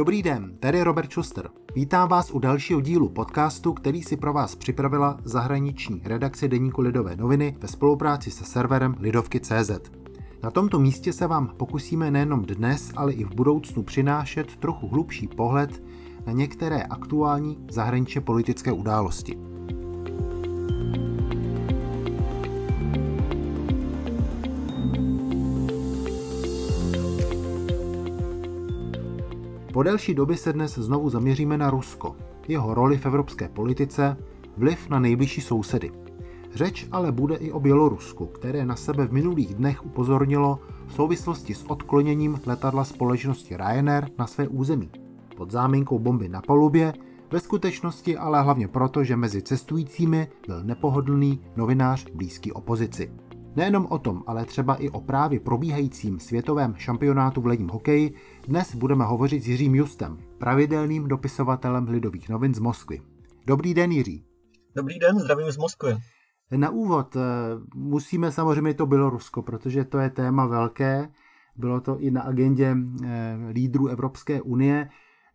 Dobrý den, tady je Robert Schuster. Vítám vás u dalšího dílu podcastu, který si pro vás připravila zahraniční redakce Deníku Lidové noviny ve spolupráci se serverem Lidovky.cz. Na tomto místě se vám pokusíme nejenom dnes, ale i v budoucnu přinášet trochu hlubší pohled na některé aktuální zahraničně politické události. Po delší době se dnes znovu zaměříme na Rusko, jeho roli v evropské politice, vliv na nejbližší sousedy. Řeč ale bude i o Bělorusku, které na sebe v minulých dnech upozornilo v souvislosti s odkloněním letadla společnosti Ryanair na své území. Pod záminkou bomby na palubě, ve skutečnosti ale hlavně proto, že mezi cestujícími byl nepohodlný novinář blízký opozici. Nejenom o tom, ale třeba i o právě probíhajícím světovém šampionátu v ledním hokeji dnes budeme hovořit s Jiřím Justem, pravidelným dopisovatelem Lidových novin z Moskvy. Dobrý den, Jiří. Dobrý den, zdravím z Moskvy. Na úvod eh, musíme samozřejmě to Bělorusko, protože to je téma velké. Bylo to i na agendě eh, lídrů Evropské unie.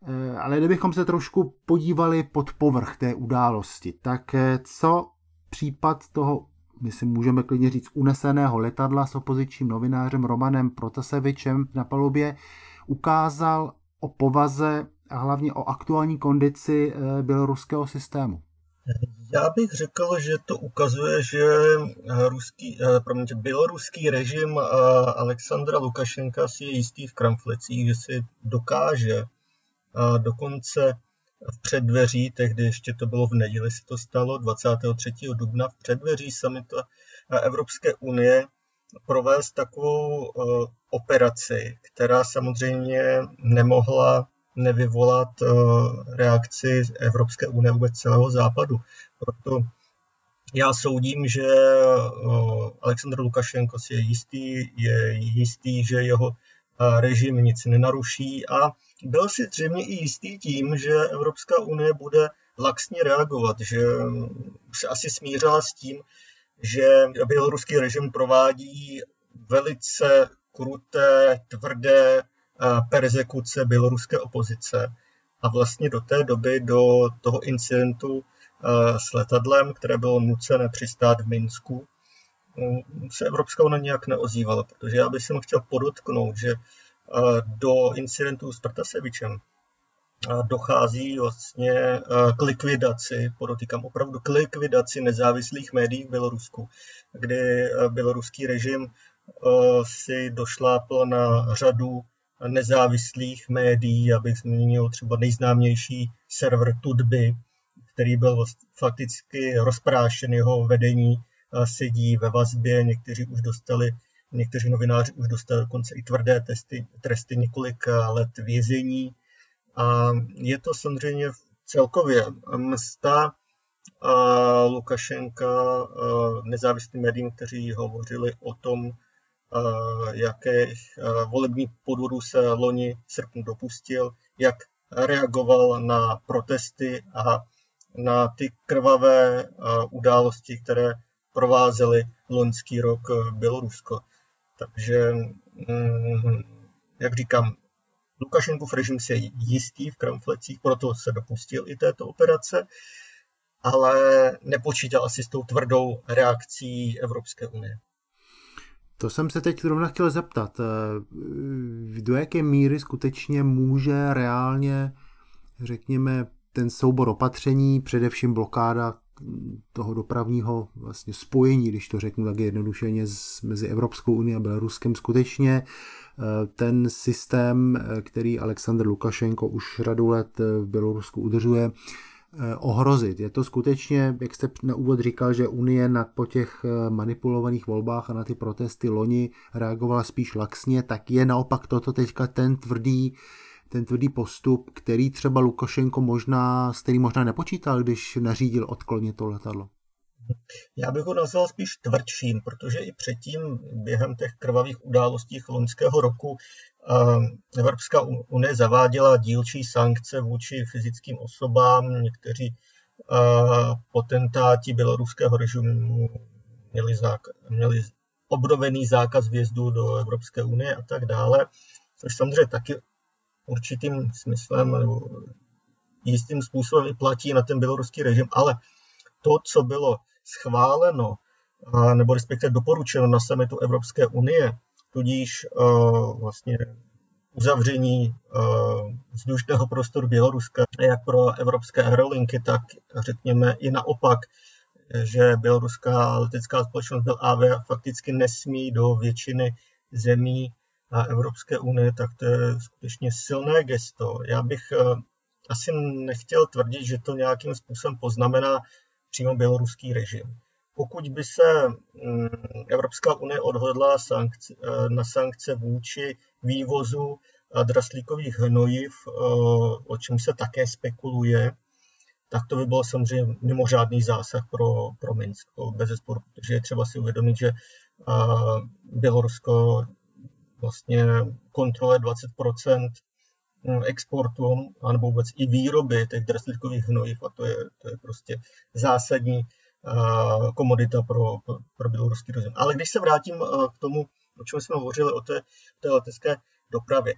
Eh, ale kdybychom se trošku podívali pod povrch té události, tak co případ toho my si můžeme klidně říct, uneseného letadla s opozičním novinářem Romanem Protasevičem na palubě, ukázal o povaze a hlavně o aktuální kondici eh, běloruského systému. Já bych řekl, že to ukazuje, že eh, ruský, eh, promiňte, běloruský režim Alexandra Lukašenka si je jistý v kramflecích, že si dokáže dokonce v předdveří, tehdy ještě to bylo v neděli, se to stalo 23. dubna, v předdveří samitu Evropské unie provést takovou uh, operaci, která samozřejmě nemohla nevyvolat uh, reakci Evropské unie vůbec celého západu. Proto já soudím, že uh, Aleksandr Lukašenko si je jistý, je jistý, že jeho režim nic nenaruší a byl si zřejmě i jistý tím, že Evropská unie bude laxně reagovat, že se asi smířila s tím, že běloruský režim provádí velice kruté, tvrdé persekuce běloruské opozice. A vlastně do té doby, do toho incidentu s letadlem, které bylo nucené přistát v Minsku, se Evropská unie nějak neozývala, protože já bych si chtěl podotknout, že do incidentu s Prtasevičem dochází vlastně k likvidaci, podotýkám opravdu k likvidaci nezávislých médií v Bělorusku, kdy běloruský režim si došlápl na řadu nezávislých médií, abych zmínil třeba nejznámější server Tudby, který byl fakticky rozprášen, jeho vedení sedí ve vazbě, někteří už dostali Někteří novináři už dostali dokonce i tvrdé testy, tresty několik let vězení. A je to samozřejmě celkově msta Lukašenka nezávislým médiím, kteří hovořili o tom, jaké volební podvodu se loni v srpnu dopustil, jak reagoval na protesty a na ty krvavé události, které provázely loňský rok Bělorusko. Takže, mm, jak říkám, Lukašenkův režim si je jistý v kramflecích, proto se dopustil i této operace, ale nepočítal asi s tou tvrdou reakcí Evropské unie. To jsem se teď zrovna chtěl zeptat. Do jaké míry skutečně může reálně, řekněme, ten soubor opatření, především blokáda toho dopravního vlastně spojení, když to řeknu tak jednodušeně, mezi Evropskou unii a Běloruskem skutečně eh, ten systém, eh, který Aleksandr Lukašenko už řadu let eh, v Bělorusku udržuje, ohrozit. Je to skutečně, jak jste na úvod říkal, že Unie na, po těch manipulovaných volbách a na ty protesty loni reagovala spíš laxně, tak je naopak toto teďka ten tvrdý ten tvrdý postup, který třeba Lukašenko možná, s kterým možná nepočítal, když nařídil odklonit to letadlo? Já bych ho nazval spíš tvrdším, protože i předtím, během těch krvavých událostí loňského roku, eh, Evropská unie zaváděla dílčí sankce vůči fyzickým osobám. Někteří eh, potentáti běloruského režimu měli, zákaz, měli obnovený zákaz vjezdu do Evropské unie a tak dále, což samozřejmě taky určitým smyslem nebo jistým způsobem i platí na ten běloruský režim, ale to, co bylo schváleno nebo respektive doporučeno na summitu Evropské unie, tudíž vlastně uzavření vzdušného prostoru Běloruska, jak pro evropské aerolinky, tak řekněme i naopak, že běloruská letecká společnost BLAV fakticky nesmí do většiny zemí Evropské unie, tak to je skutečně silné gesto. Já bych asi nechtěl tvrdit, že to nějakým způsobem poznamená přímo běloruský režim. Pokud by se mm, Evropská unie odhodla eh, na sankce vůči vývozu draslíkových hnojiv, eh, o čem se také spekuluje, tak to by bylo samozřejmě mimořádný zásah pro, pro Minsk, bez zesporu, protože je třeba si uvědomit, že eh, Bělorusko vlastně kontroluje 20 mm, exportu, anebo vůbec i výroby těch draslíkových hnojiv a to je, to je prostě zásadní komodita pro, pro běloruský režim. Ale když se vrátím k tomu, o čem jsme hovořili, o té, té letecké dopravě,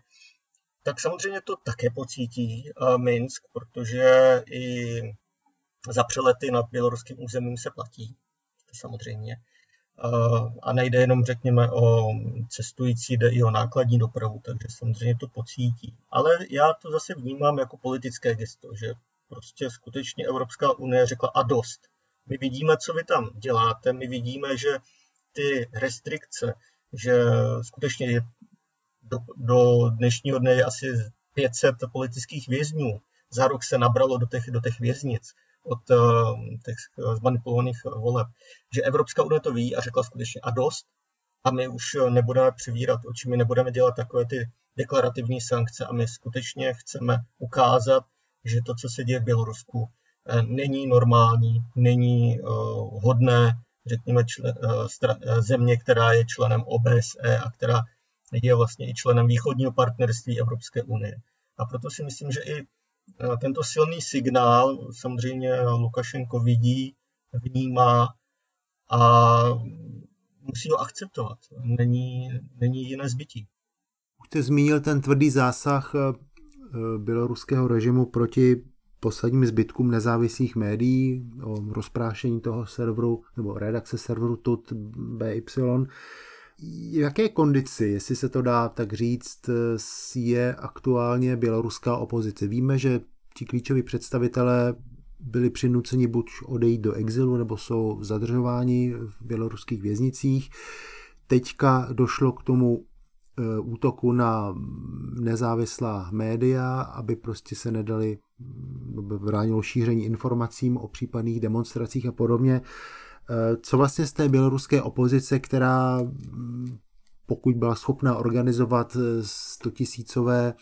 tak samozřejmě to také pocítí Minsk, protože i za přelety nad běloruským územím se platí, samozřejmě. A nejde jenom, řekněme, o cestující, jde i o nákladní dopravu, takže samozřejmě to pocítí. Ale já to zase vnímám jako politické gesto, že prostě skutečně Evropská unie řekla a dost. My vidíme, co vy tam děláte, my vidíme, že ty restrikce, že skutečně je do, do dnešního dne je asi 500 politických vězňů. Za rok se nabralo do těch, do těch věznic od uh, těch zmanipulovaných voleb. Že Evropská unie to ví a řekla skutečně a dost. A my už nebudeme přivírat oči, my nebudeme dělat takové ty deklarativní sankce a my skutečně chceme ukázat, že to, co se děje v Bělorusku, Eh, není normální, není eh, hodné, řekněme, člen, eh, země, která je členem OBSE a která je vlastně i členem východního partnerství Evropské unie. A proto si myslím, že i tento silný signál samozřejmě Lukašenko vidí, vnímá a musí ho akceptovat. Není, není jiné zbytí. Už jste zmínil ten tvrdý zásah běloruského režimu proti posledním zbytkům nezávislých médií o rozprášení toho serveru nebo redakce serveru TUT BY. Jaké kondici, jestli se to dá tak říct, je aktuálně běloruská opozice? Víme, že ti klíčoví představitelé byli přinuceni buď odejít do exilu, nebo jsou zadržováni v běloruských věznicích. Teďka došlo k tomu Eh, útoku na nezávislá média, aby prostě se nedali, aby bránilo šíření informacím o případných demonstracích a podobně. Eh, co vlastně z té běloruské opozice, která pokud byla schopna organizovat 100 tisícové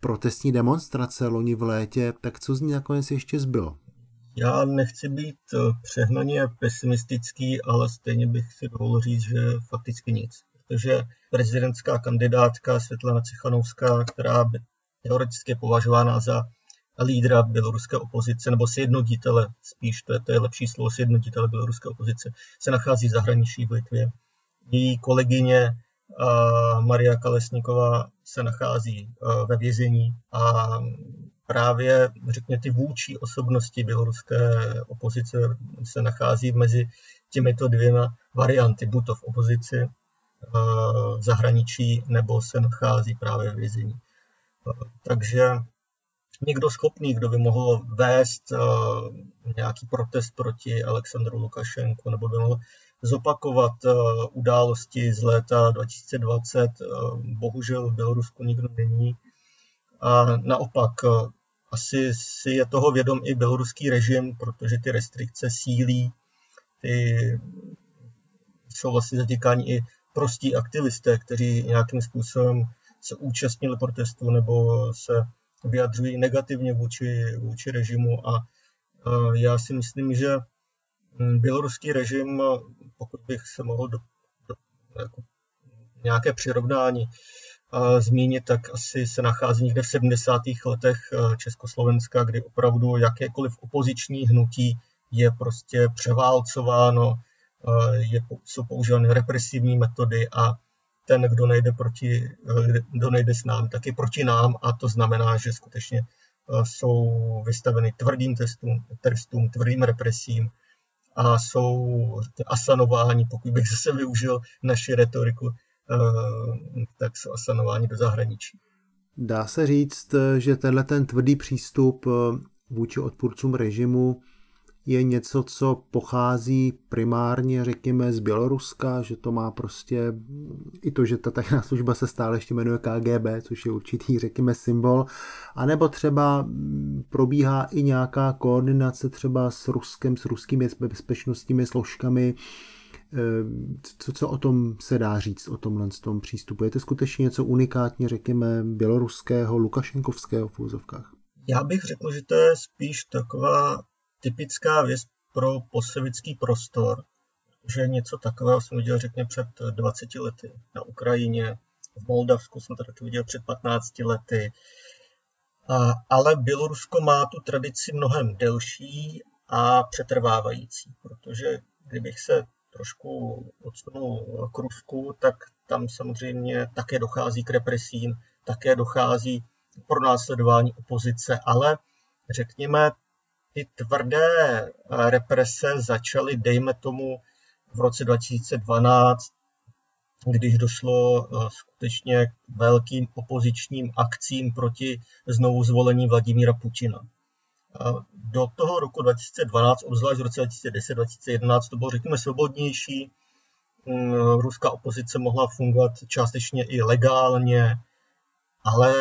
protestní demonstrace loni v létě, tak co z ní nakonec ještě zbylo? Já nechci být eh, přehnaně pesimistický, ale stejně bych si dovolil říct, že fakticky nic protože prezidentská kandidátka Světlana Cichanovská, která by teoreticky považována za lídra běloruské opozice, nebo sjednotitele, spíš to je, to je lepší slovo, sjednotitele běloruské opozice, se nachází v zahraničí v Litvě. Její kolegyně Maria Kalesníková se nachází ve vězení a právě, řekně, ty vůči osobnosti běloruské opozice se nachází mezi těmito dvěma varianty, buď to v opozici, v zahraničí nebo se nachází právě v vězení. Takže někdo schopný, kdo by mohl vést eh, nějaký protest proti Alexandru Lukašenku nebo by mohl zopakovat eh, události z léta 2020, eh, bohužel v Bělorusku nikdo není. A naopak, asi si je toho vědom i běloruský režim, protože ty restrikce sílí, ty jsou vlastně zatýkáni i prostí aktivisté, kteří nějakým způsobem se účastnili protestu nebo se vyjadřují negativně vůči, vůči režimu a já si myslím, že hm, běloruský režim, pokud bych se mohl do, do jako nějaké přirovnání zmínit, tak asi se nachází někde v 70. letech Československa, kdy opravdu jakékoliv opoziční hnutí je prostě převálcováno, je, jsou používány represivní metody a ten, kdo nejde, proti, kdo nejde s námi, tak je proti nám a to znamená, že skutečně jsou vystaveny tvrdým testům, trestům, tvrdým represím a jsou asanováni, pokud bych zase využil naši retoriku, tak jsou asanováni do zahraničí. Dá se říct, že tenhle ten tvrdý přístup vůči odpůrcům režimu je něco, co pochází primárně, řekněme, z Běloruska, že to má prostě i to, že ta tajná služba se stále ještě jmenuje KGB, což je určitý, řekněme, symbol, anebo třeba probíhá i nějaká koordinace třeba s Ruskem, s ruskými bezpečnostními složkami, co, co o tom se dá říct, o tomhle tom přístupu? Je to skutečně něco unikátně, řekněme, běloruského, lukašenkovského v úzovkách? Já bych řekl, že to je spíš taková typická věc pro posovětský prostor, že něco takového jsem viděl, řekně, před 20 lety na Ukrajině, v Moldavsku jsem to taky viděl před 15 lety. A, ale Bělorusko má tu tradici mnohem delší a přetrvávající, protože kdybych se trošku odsunul k Rusku, tak tam samozřejmě také dochází k represím, také dochází k pronásledování opozice, ale řekněme, ty tvrdé eh, represe začaly, dejme tomu, v roce 2012, když došlo eh, skutečně k velkým opozičním akcím proti znovu zvolení Vladimíra Putina. Do toho roku 2012, obzvlášť v roce 2010-2011, to bylo, řekněme, svobodnější. Mm, ruská opozice mohla fungovat částečně i legálně, ale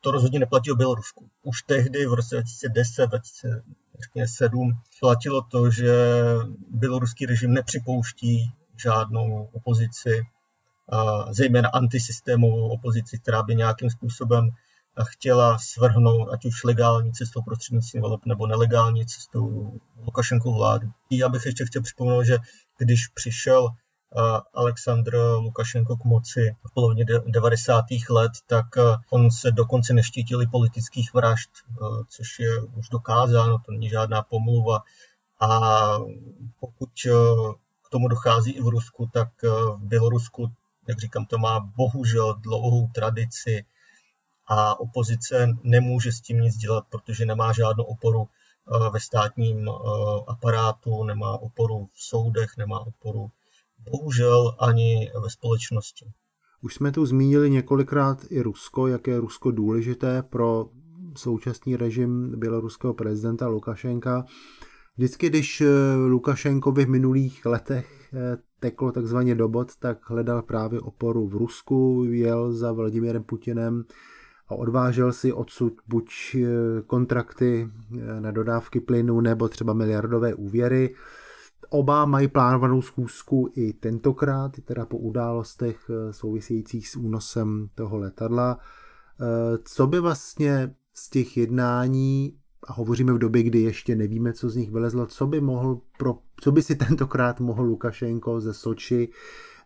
to rozhodně neplatí o Bělorusku. Už tehdy v roce 2010, 2007 platilo to, že běloruský režim nepřipouští žádnou opozici, zejména antisystémovou opozici, která by nějakým způsobem chtěla svrhnout, ať už legální cestou prostřednictvím voleb nebo nelegální cestou Lukašenkou vládu. Já bych ještě chtěl připomenout, že když přišel Aleksandr Lukašenko k moci v polovině 90. let, tak on se dokonce neštítil i politických vražd, což je už dokázáno, to není žádná pomluva. A pokud k tomu dochází i v Rusku, tak v Bělorusku, jak říkám, to má bohužel dlouhou tradici a opozice nemůže s tím nic dělat, protože nemá žádnou oporu ve státním aparátu, nemá oporu v soudech, nemá oporu bohužel ani ve společnosti. Už jsme tu zmínili několikrát i Rusko, jak je Rusko důležité pro současný režim běloruského prezidenta Lukašenka. Vždycky, když eh, Lukašenkovi v minulých letech eh, teklo takzvaně do bod, tak hledal právě oporu v Rusku, jel za Vladimirem Putinem a odvážel si odsud buď eh, kontrakty na dodávky plynu nebo třeba miliardové úvěry. Oba mají plánovanou schůzku i tentokrát, teda po událostech eh, souvisejících s únosem toho letadla. Eh, co by vlastně z těch jednání, a hovoříme v době, kdy ještě nevíme, co z nich vylezlo, co by, mohl pro, co by si tentokrát mohl Lukašenko ze Soči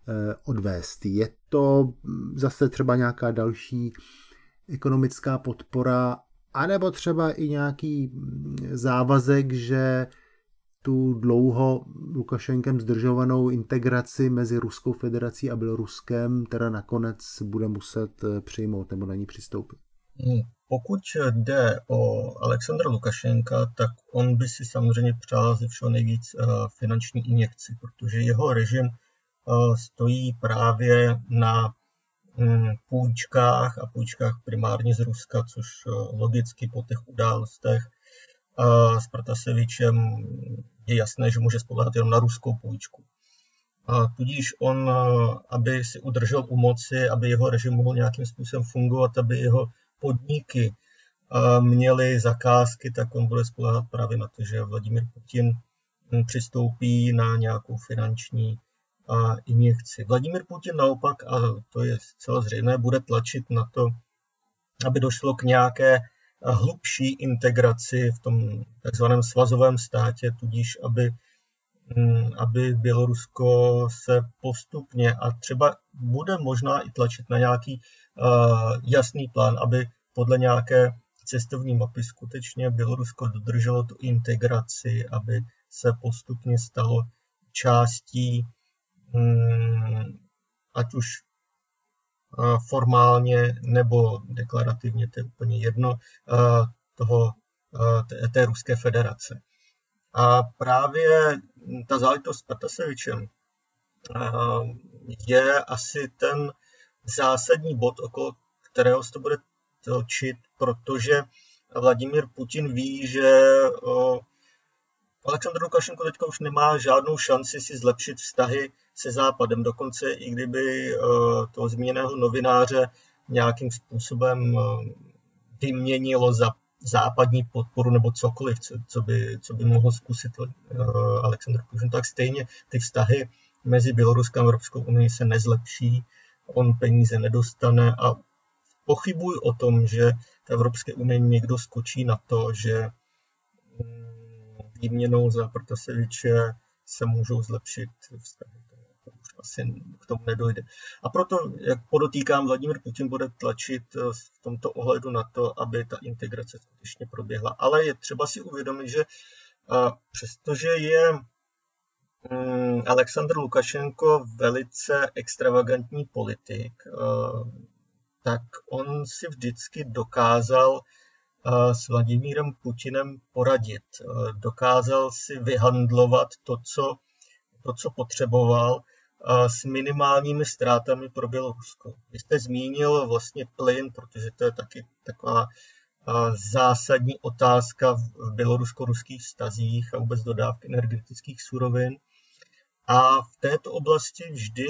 eh, odvést? Je to hm, zase třeba nějaká další ekonomická podpora, anebo třeba i nějaký hm, závazek, že tu dlouho Lukašenkem zdržovanou integraci mezi Ruskou federací a Běloruskem teda nakonec bude muset eh, přijmout nebo na ní přistoupit. Hmm. Pokud jde o Alexandra Lukašenka, tak on by si samozřejmě přál ze všeho nejvíc eh, finanční injekci, protože jeho režim eh, stojí právě na hm, půjčkách a půjčkách primárně z Ruska, což logicky po těch událostech s Protasevičem je jasné, že může spolehat jenom na ruskou půjčku. A tudíž on, aby si udržel u moci, aby jeho režim mohl nějakým způsobem fungovat, aby jeho podniky měly zakázky, tak on bude spolehat právě na to, že Vladimir Putin hm, přistoupí na nějakou finanční injekci. Vladimir Putin naopak, a to je zcela zřejmé, bude tlačit na to, aby došlo k nějaké hlubší integraci v tom takzvaném svazovém státě, tudíž aby, mm, aby Bělorusko se postupně a třeba bude možná i tlačit na nějaký jasný plán, aby podle nějaké cestovní mapy skutečně Bělorusko dodrželo tu integraci, aby se postupně stalo částí mm, ať už formálně nebo deklarativně, to je úplně jedno, toho, té, Ruské federace. A právě ta záležitost s Patasevičem je asi ten zásadní bod, okolo kterého se to bude točit, protože Vladimír Putin ví, že Aleksandr Lukašenko teďka už nemá žádnou šanci si zlepšit vztahy se Západem. Dokonce i kdyby toho zmíněného novináře nějakým způsobem vyměnilo za západní podporu nebo cokoliv, co, co, by, co by mohl zkusit Aleksandr Putin, tak stejně ty vztahy mezi Běloruskem a Evropskou unii se nezlepší, on peníze nedostane a pochybuji o tom, že v Evropské unii někdo skočí na to, že mm, výměnou za Protaseviče se můžou zlepšit vztahy. Asi k tomu nedojde. A proto, jak podotýkám, Vladimir Putin bude tlačit eh, v tomto ohledu na to, aby ta integrace skutečně proběhla. Ale je třeba si uvědomit, že přestože je mm, Aleksandr Lukašenko velice extravagantní politik, eh, tak on si vždycky dokázal eh, s Vladimírem Putinem poradit. Dokázal si vyhandlovat to, co, to, co potřeboval s minimálními ztrátami pro Bělorusko. Vy jste zmínil vlastně plyn, protože to je taky taková zásadní otázka v bělorusko-ruských vztazích a vůbec dodávky energetických surovin. A v této oblasti vždy,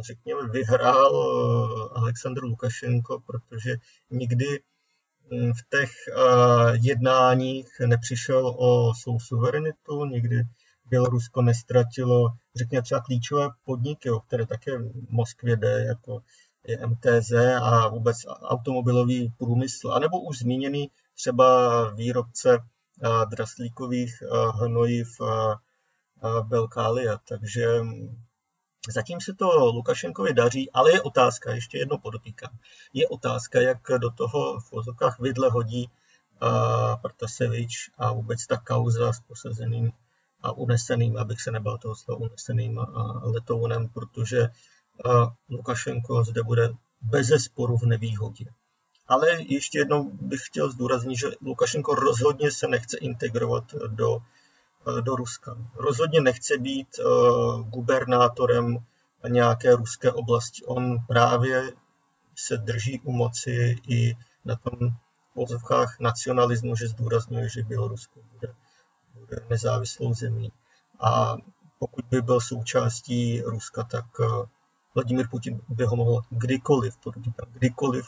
řekněme, vyhrál eh, Aleksandr Lukašenko, protože nikdy v těch eh, jednáních nepřišel o svou suverenitu, nikdy Bělorusko nestratilo, řekněme, třeba klíčové podniky, o které také v Moskvě jde, jako je MTZ a vůbec automobilový průmysl, anebo už zmíněný třeba výrobce eh, draslíkových hnojiv Belkália. Takže zatím se to Lukašenkovi daří, ale je otázka, ještě jedno podotýkám, je otázka, jak do toho v vozokách vidle hodí Protasevič a vůbec ta kauza s posazeným a uneseným, abych se nebal toho slova uneseným letounem, protože Lukašenko zde bude bez sporu v nevýhodě. Ale ještě jednou bych chtěl zdůraznit, že Lukašenko rozhodně se nechce integrovat do do Ruska. Rozhodně nechce být gubernátorem nějaké ruské oblasti. On právě se drží u moci i na tom pozvkách nacionalismu, že zdůrazňuje, že Bělorusko bude nezávislou zemí. A pokud by byl součástí Ruska, tak eh, Vladimír Putin by ho mohl kdykoliv, kdykoliv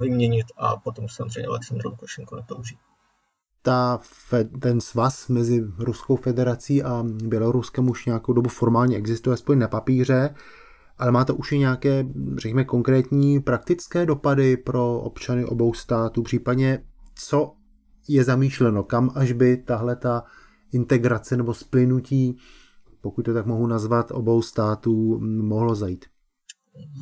vyměnit a potom samozřejmě Aleksandr Lukašenko netouží ta, ten svaz mezi Ruskou federací a Běloruskem už nějakou dobu formálně existuje, aspoň na papíře, ale má to už i nějaké, řekněme, konkrétní praktické dopady pro občany obou států, případně co je zamýšleno, kam až by tahle ta integrace nebo splynutí, pokud to tak mohu nazvat, obou států mohlo zajít.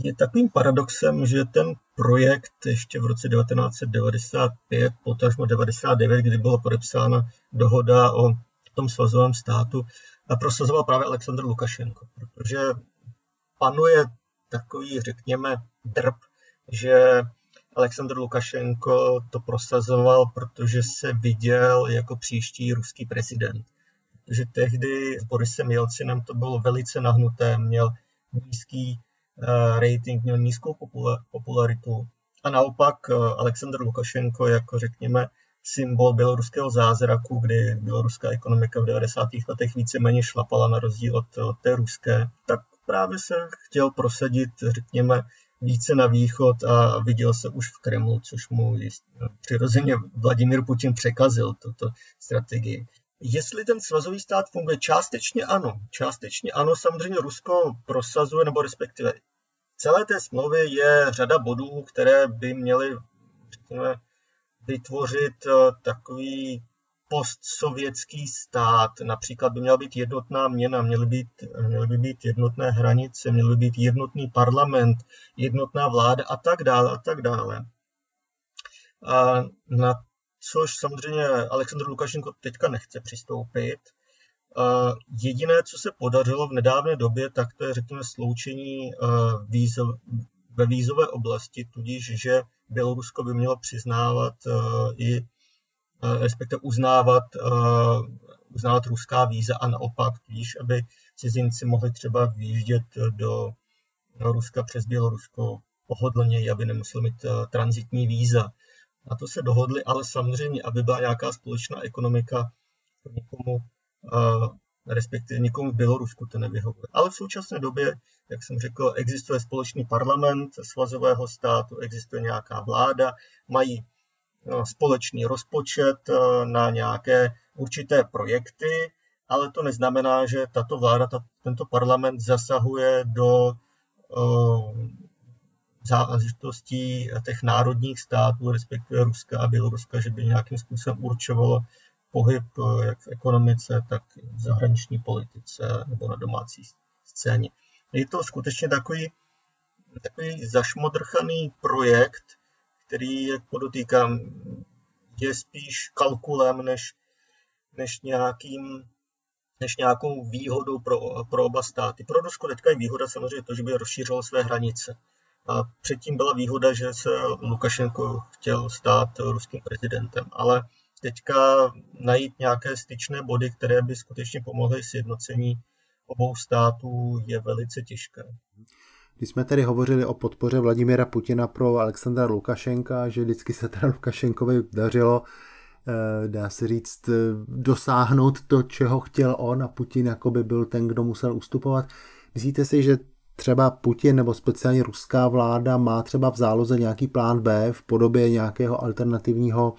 Je takovým paradoxem, že ten projekt ještě v roce 1995, potažmo 99, kdy byla podepsána dohoda o tom svazovém státu, a prosazoval právě Aleksandr Lukašenko, protože panuje takový, řekněme, drb, že Aleksandr Lukašenko to prosazoval, protože se viděl jako příští ruský prezident. Že tehdy s Borisem Jelcinem to bylo velice nahnuté, měl nízký Eh, rating měl nízkou popularitu. A naopak eh, Aleksandr Lukašenko jako řekněme symbol běloruského zázraku, kdy běloruská ekonomika v 90. letech víceméně šlapala na rozdíl od, od té ruské, tak právě se chtěl prosadit, řekněme, více na východ a viděl se už v Kremlu, což mu přirozeně Vladimír Putin překazil tuto strategii. Jestli ten svazový stát funguje, částečně ano. Částečně ano, samozřejmě Rusko prosazuje, nebo respektive celé té smlouvy je řada bodů, které by měly řekněme, vytvořit eh, takový postsovětský stát. Například by měla být jednotná měna, měly, být, měly by být jednotné hranice, měl by být jednotný parlament, jednotná vláda a tak dále a tak dále. A na což samozřejmě Aleksandr Lukašenko teďka nechce přistoupit. Jediné, co se podařilo v nedávné době, tak to je, řekněme, sloučení víz, ve vízové oblasti, tudíž, že Bělorusko by mělo přiznávat i respektive uznávat, uznávat ruská víza a naopak, tudíž, aby cizinci mohli třeba výjíždět do Ruska přes Bělorusko pohodlně, aby nemuseli mít transitní víza. Na to se dohodli, ale samozřejmě, aby byla nějaká společná ekonomika, někomu, respektive někomu v Bělorusku to nevyhovuje. Ale v současné době, jak jsem řekl, existuje společný parlament svazového státu, existuje nějaká vláda, mají společný rozpočet na nějaké určité projekty, ale to neznamená, že tato vláda, tento parlament zasahuje do záležitostí těch národních států, respektive Ruska a Běloruska, že by nějakým způsobem určovalo pohyb eh, jak v ekonomice, tak v zahraniční politice nebo na domácí scéně. Je to skutečně takový, takový zašmodrchaný projekt, který, jak podotýkám, je spíš kalkulem než, než, nějakým, než nějakou výhodou pro, pro oba státy. Pro Rusko teďka je výhoda samozřejmě to, že by rozšířilo své hranice. A předtím byla výhoda, že se Lukašenko chtěl stát ruským prezidentem, ale teďka najít nějaké styčné body, které by skutečně pomohly sjednocení obou států, je velice těžké. Když jsme tedy hovořili o podpoře Vladimira Putina pro Alexandra Lukašenka, že vždycky se teda Lukašenkovi dařilo, eh, dá se říct, eh, dosáhnout to, čeho chtěl on a Putin jako by byl ten, kdo musel ustupovat. Myslíte si, že třeba Putin nebo speciálně ruská vláda má třeba v záloze nějaký plán B v podobě nějakého alternativního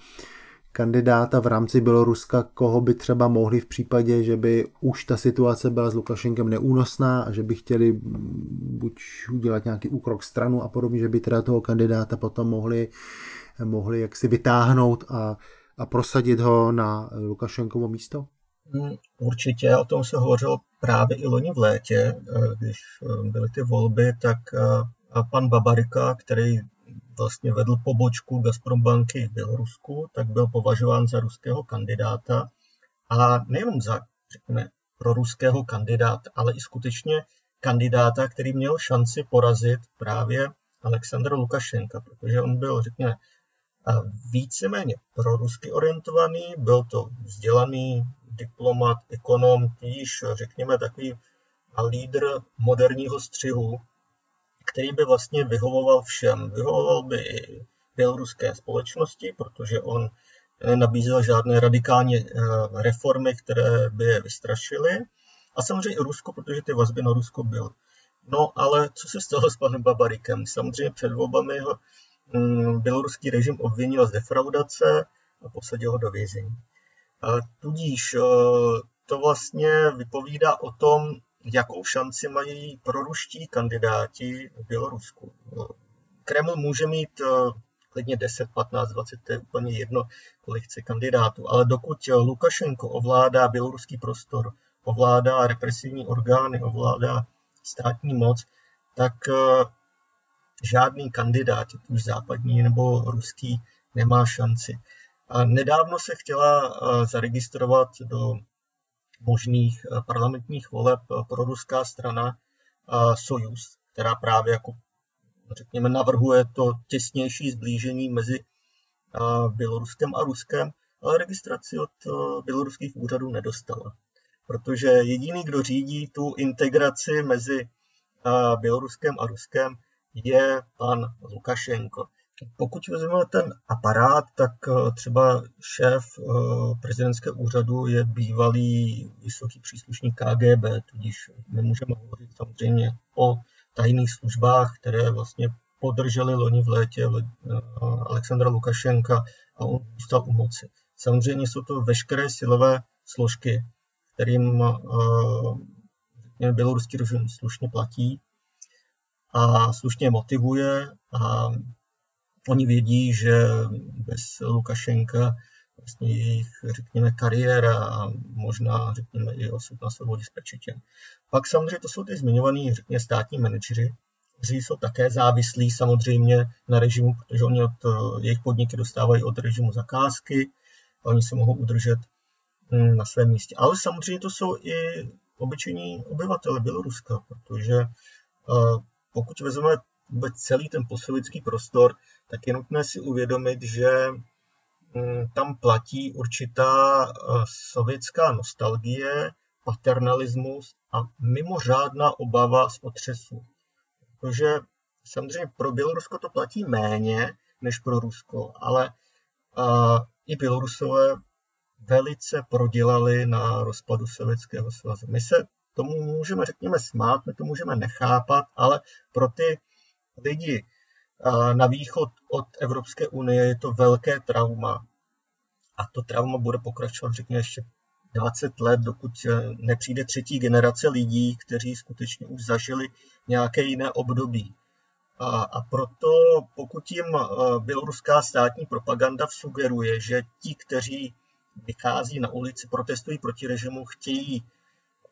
kandidáta v rámci Běloruska, koho by třeba mohli v případě, že by už ta situace byla s Lukašenkem neúnosná a že by chtěli buď udělat nějaký úkrok stranu a podobně, že by teda toho kandidáta potom mohli, mohli jaksi vytáhnout a, a prosadit ho na Lukašenkovo místo? Hmm, určitě, o tom se hovořilo právě i loni v létě, eh, když eh, byly ty volby, tak eh, pan Babarika, který vlastně vedl pobočku Gazprom banky v Bělorusku, tak byl považován za ruského kandidáta a nejenom za, řekněme, pro ruského kandidáta, ale i skutečně kandidáta, který měl šanci porazit právě Aleksandra Lukašenka, protože on byl, řekněme, víceméně prorusky orientovaný, byl to vzdělaný diplomat, ekonom, týž, řekněme, takový lídr moderního střihu, který by vlastně vyhovoval všem. Vyhovoval by i běloruské společnosti, protože on nabízel žádné radikální eh, reformy, které by je vystrašily. A samozřejmě i Rusko, protože ty vazby na Rusko byly. No ale co se stalo s panem Babarikem? Samozřejmě před volbami ho mm, běloruský režim obvinil z defraudace a posadil ho do vězení. A tudíž eh, to vlastně vypovídá o tom, jakou šanci mají proruští kandidáti v Bělorusku. Kreml může mít eh, klidně 10, 15, 20, to je úplně jedno, kolik chce kandidátů, ale dokud Lukašenko ovládá běloruský prostor, ovládá represivní orgány, ovládá státní moc, tak eh, žádný kandidát, už západní nebo ruský, nemá šanci. A nedávno se chtěla eh, zaregistrovat do možných eh, parlamentních voleb eh, pro ruská strana eh, Sojus, která právě jako řekněme navrhuje to těsnější zblížení mezi Běloruskem a Ruskem, ale registraci od běloruských úřadů nedostala. Protože jediný, kdo řídí tu integraci mezi Běloruskem a Ruskem, je pan Lukašenko. Pokud vezmeme ten aparát, tak eh, třeba šéf eh, prezidentského úřadu je bývalý vysoký příslušník KGB, tudíž my můžeme hovořit samozřejmě o tajných službách, které vlastně podrželi loni v létě eh, Alexandra Lukašenka a on zůstal u moci. Samozřejmě jsou to veškeré silové složky, kterým běloruský režim slušně platí a slušně motivuje a Oni vědí, že bez Lukašenka vlastně jejich, řekněme, kariéra a možná, řekněme, i osud na svobodě spečetěn. Pak samozřejmě to jsou ty zmiňovaní, řekněme, státní manažeři, kteří jsou také závislí samozřejmě na režimu, protože oni od jejich podniky dostávají od režimu zakázky, a oni se mohou udržet hm, na svém místě. Ale samozřejmě to jsou i obyčejní obyvatele Běloruska, protože pokud vezmeme vůbec celý ten postsovětský prostor, tak je nutné si uvědomit, že mm, tam platí určitá sovětská nostalgie, paternalismus a mimořádná obava z otřesu. Protože samozřejmě pro Bělorusko to platí méně než pro Rusko, ale uh, i Bělorusové velice prodělali na rozpadu Sovětského svazu. My se tomu můžeme, řekněme, smát, my to můžeme nechápat, ale pro ty lidi na východ od Evropské unie je to velké trauma. A to trauma bude pokračovat, řekněme, ještě 20 let, dokud nepřijde třetí generace lidí, kteří skutečně už zažili nějaké jiné období. A, a proto, pokud jim běloruská státní propaganda sugeruje, že ti, kteří vychází na ulici, protestují proti režimu, chtějí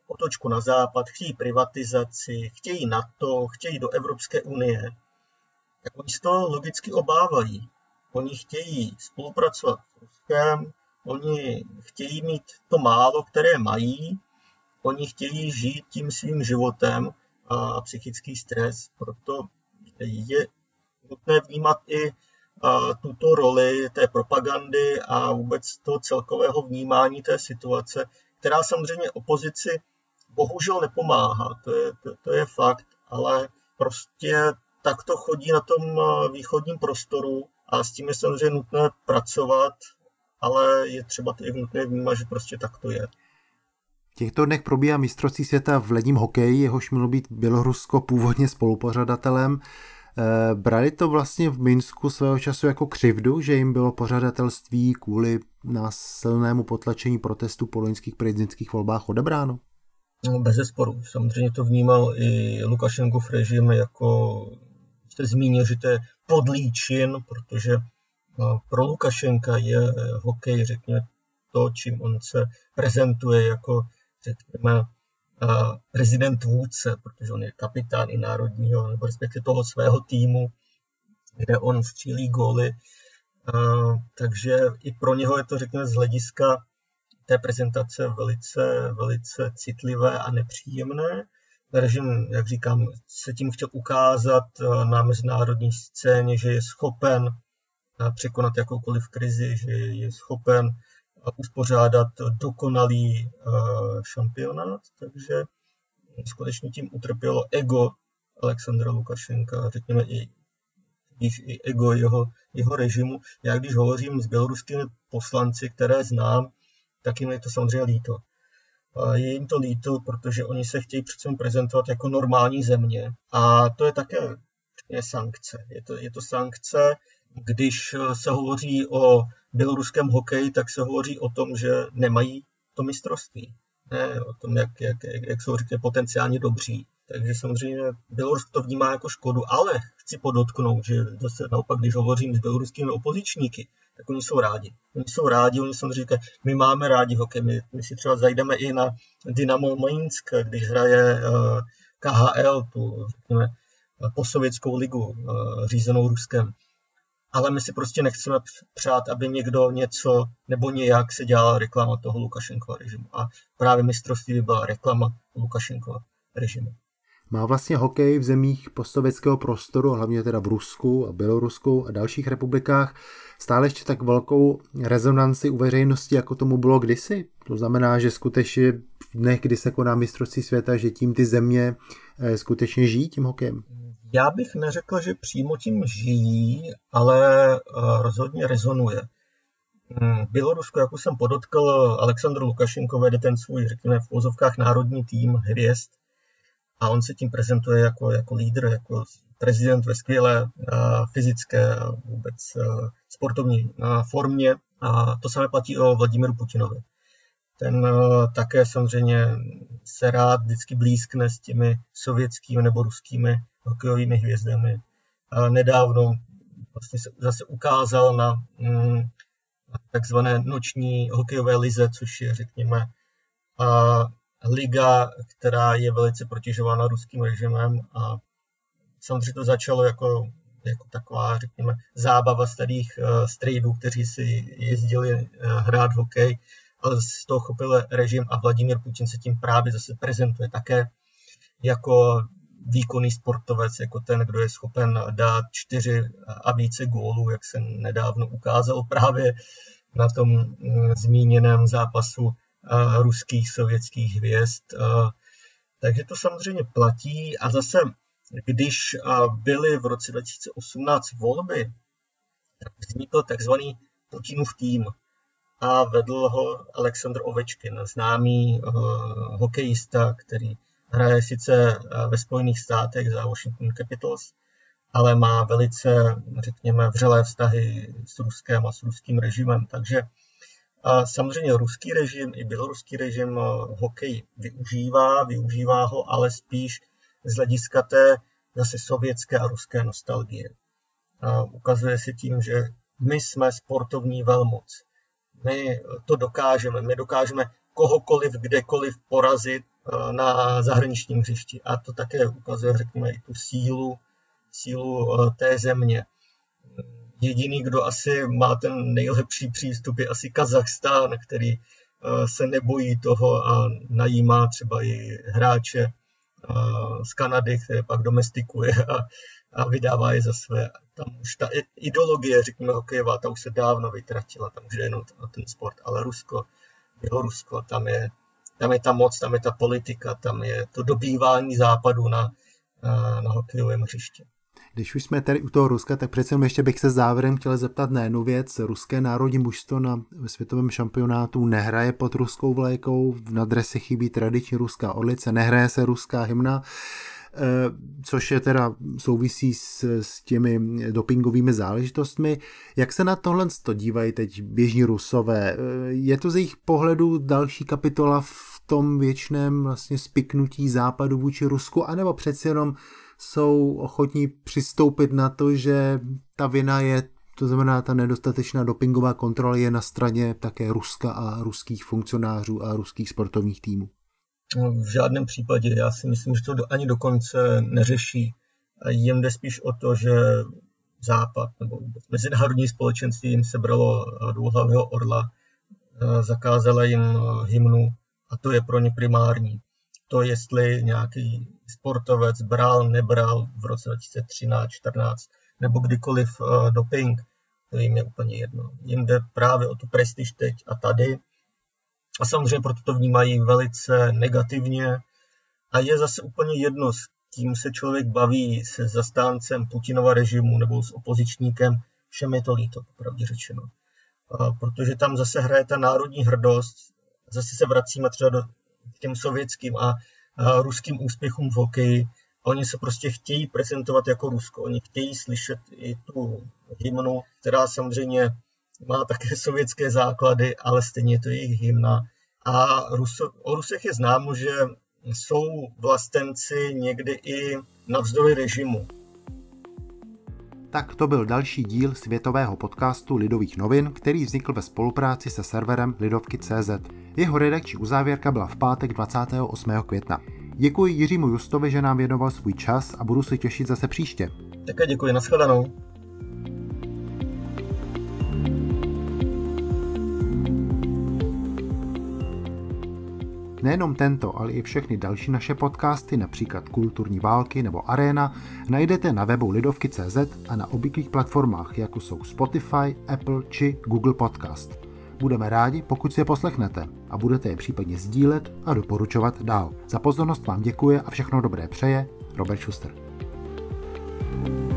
otočku na západ, chtějí privatizaci, chtějí NATO, chtějí do Evropské unie, tak oni z toho logicky obávají. Oni chtějí spolupracovat s Ruskem, oni chtějí mít to málo, které mají, oni chtějí žít tím svým životem a psychický stres. Proto je nutné vnímat i tuto roli té propagandy a vůbec toho celkového vnímání té situace, která samozřejmě opozici bohužel nepomáhá, to je, to, to je fakt, ale prostě tak to chodí na tom východním prostoru a s tím je samozřejmě nutné pracovat, ale je třeba to i nutné vnímat, že prostě tak to je. V těchto dnech probíhá mistrovství světa v ledním hokeji, jehož mělo být Bělorusko původně spolupořadatelem. Eh, brali to vlastně v Minsku svého času jako křivdu, že jim bylo pořadatelství kvůli násilnému potlačení protestu po loňských prezidentských volbách odebráno? No, bez zesporu. Samozřejmě to vnímal i Lukašenkov režim jako, jste zmínil, že to je podlý čin, protože no, pro Lukašenka je hokej, řekněme, to, čím on se prezentuje jako, řekněme, prezident vůdce, protože on je kapitán i národního, nebo respektive toho svého týmu, kde on střílí góly. Takže i pro něho je to, řekněme, z hlediska té prezentace velice, velice citlivé a nepříjemné. Režim, jak říkám, se tím chtěl ukázat na mezinárodní scéně, že je schopen překonat jakoukoliv krizi, že je schopen uspořádat dokonalý eh, šampionát, takže skutečně tím utrpělo ego Alexandra Lukašenka, řekněme i, i ego jeho, jeho režimu. Já když hovořím s běloruskými poslanci, které znám, tak jim je to samozřejmě líto. Je jim to líto, protože oni se chtějí přece prezentovat jako normální země. A to je také je sankce. Je to, je to sankce, když se hovoří o běloruském hokeji, tak se hovoří o tom, že nemají to mistrovství. Ne o tom, jak, jak, jak jsou řekně potenciálně dobří. Takže samozřejmě Bělorusko to vnímá jako škodu, ale chci podotknout, že zase naopak, když hovořím s běloruskými opozičníky, tak oni jsou rádi. Oni jsou rádi, oni samozřejmě říkají, my máme rádi hokej, my, my si třeba zajdeme i na Dynamo Minsk, když hraje uh, KHL, tu řekněme, posovětskou ligu uh, řízenou Ruskem ale my si prostě nechceme přát, aby někdo něco nebo nějak se dělala reklama toho Lukašenkova režimu. A právě mistrovství by byla reklama Lukašenkova režimu. Má vlastně hokej v zemích postsovětského prostoru, hlavně teda v Rusku a Bělorusku a dalších republikách, stále ještě tak velkou rezonanci u veřejnosti, jako tomu bylo kdysi? To znamená, že skutečně v dnech, kdy se koná mistrovství světa, že tím ty země eh, skutečně žijí tím hokejem? Já bych neřekl, že přímo tím žijí, ale eh, rozhodně rezonuje. V Bělorusku, jak už jsem podotkl, Aleksandr Lukašenko vede ten svůj, řekněme, v pozovkách národní tým hvězd a on se tím prezentuje jako, jako lídr, jako prezident ve skvělé fyzické vůbec sportovní formě. A to samé platí o Vladimíru Putinovi. Ten také samozřejmě se rád vždycky blízkne s těmi sovětskými nebo ruskými hokejovými hvězdami. Nedávno vlastně se zase ukázal na mm, takzvané noční hokejové lize, což je, řekněme, liga, která je velice protěžována ruským režimem a samozřejmě to začalo jako, jako taková, řekněme, zábava starých uh, strejdů, kteří si jezdili uh, hrát hokej, ale z toho chopil režim a Vladimír Putin se tím právě zase prezentuje také jako výkonný sportovec, jako ten, kdo je schopen dát čtyři a více gólů, jak se nedávno ukázalo právě na tom mm, zmíněném zápasu ruských sovětských hvězd. Takže to samozřejmě platí a zase, když byly v roce 2018 volby, tak vznikl takzvaný Putinův tým a vedl ho Aleksandr Ovečkin, známý hokejista, který hraje sice ve Spojených státech za Washington Capitals, ale má velice, řekněme, vřelé vztahy s Ruskem a s ruským režimem. Takže a samozřejmě ruský režim i běloruský režim hokej využívá, využívá ho, ale spíš z hlediska té zase sovětské a ruské nostalgie. A ukazuje se tím, že my jsme sportovní velmoc. My to dokážeme. My dokážeme kohokoliv, kdekoliv porazit na zahraničním hřišti. A to také ukazuje, řekněme, i tu sílu, sílu té země. Jediný, kdo asi má ten nejlepší přístup, je asi Kazachstán, který se nebojí toho a najímá třeba i hráče z Kanady, které pak domestikuje a, a vydává je za své. Tam už ta ideologie, řekněme, hokejová, ta už se dávno vytratila, tam už je jenom ten sport, ale Rusko, Bělorusko, tam je, tam je ta moc, tam je ta politika, tam je to dobývání západu na, na hokejovém hřišti. Když už jsme tady u toho Ruska, tak přece ještě bych se závěrem chtěl zeptat na jednu věc. Ruské národní mužstvo na světovém šampionátu nehraje pod ruskou vlajkou, na drese chybí tradiční ruská orlice, nehraje se ruská hymna eh, což je teda souvisí s, s těmi dopingovými záležitostmi. Jak se na tohle to dívají teď běžní rusové? Eh, je to z jejich pohledu další kapitola v tom věčném vlastně spiknutí západu vůči Rusku, anebo přeci jenom jsou ochotní přistoupit na to, že ta vina je, to znamená ta nedostatečná dopingová kontrola je na straně také Ruska a ruských funkcionářů a ruských sportovních týmů? No, v žádném případě. Já si myslím, že to ani dokonce neřeší. Jim jde spíš o to, že Západ nebo mezinárodní společenství jim sebralo dvouhlavého orla, zakázala jim hymnu a to je pro ně primární to, jestli nějaký sportovec bral, nebral v roce 2013, 14 nebo kdykoliv uh, doping, to jim je úplně jedno. Jim jde právě o tu prestiž teď a tady. A samozřejmě proto to vnímají velice negativně. A je zase úplně jedno, s kým se člověk baví, se zastáncem Putinova režimu nebo s opozičníkem, všem je to líto, popravdě řečeno. Protože tam zase hraje ta národní hrdost, zase se vracíme třeba do k těm sovětským a ruským úspěchům v hokeji. Oni se prostě chtějí prezentovat jako Rusko. Oni chtějí slyšet i tu hymnu, která samozřejmě má také sovětské základy, ale stejně je to jejich hymna. A Ruso, o Rusech je známo, že jsou vlastenci někdy i navzdory režimu. Tak to byl další díl světového podcastu Lidových novin, který vznikl ve spolupráci se serverem Lidovky.cz. Jeho redakční uzávěrka byla v pátek 28. května. Děkuji Jiřímu Justovi, že nám věnoval svůj čas a budu se těšit zase příště. Také děkuji, nashledanou. Nejenom tento, ale i všechny další naše podcasty, například Kulturní války nebo Arena, najdete na webu Lidovky.cz a na obvyklých platformách, jako jsou Spotify, Apple či Google Podcast. Budeme rádi, pokud si je poslechnete a budete je případně sdílet a doporučovat dál. Za pozornost vám děkuje a všechno dobré přeje Robert Schuster. thank you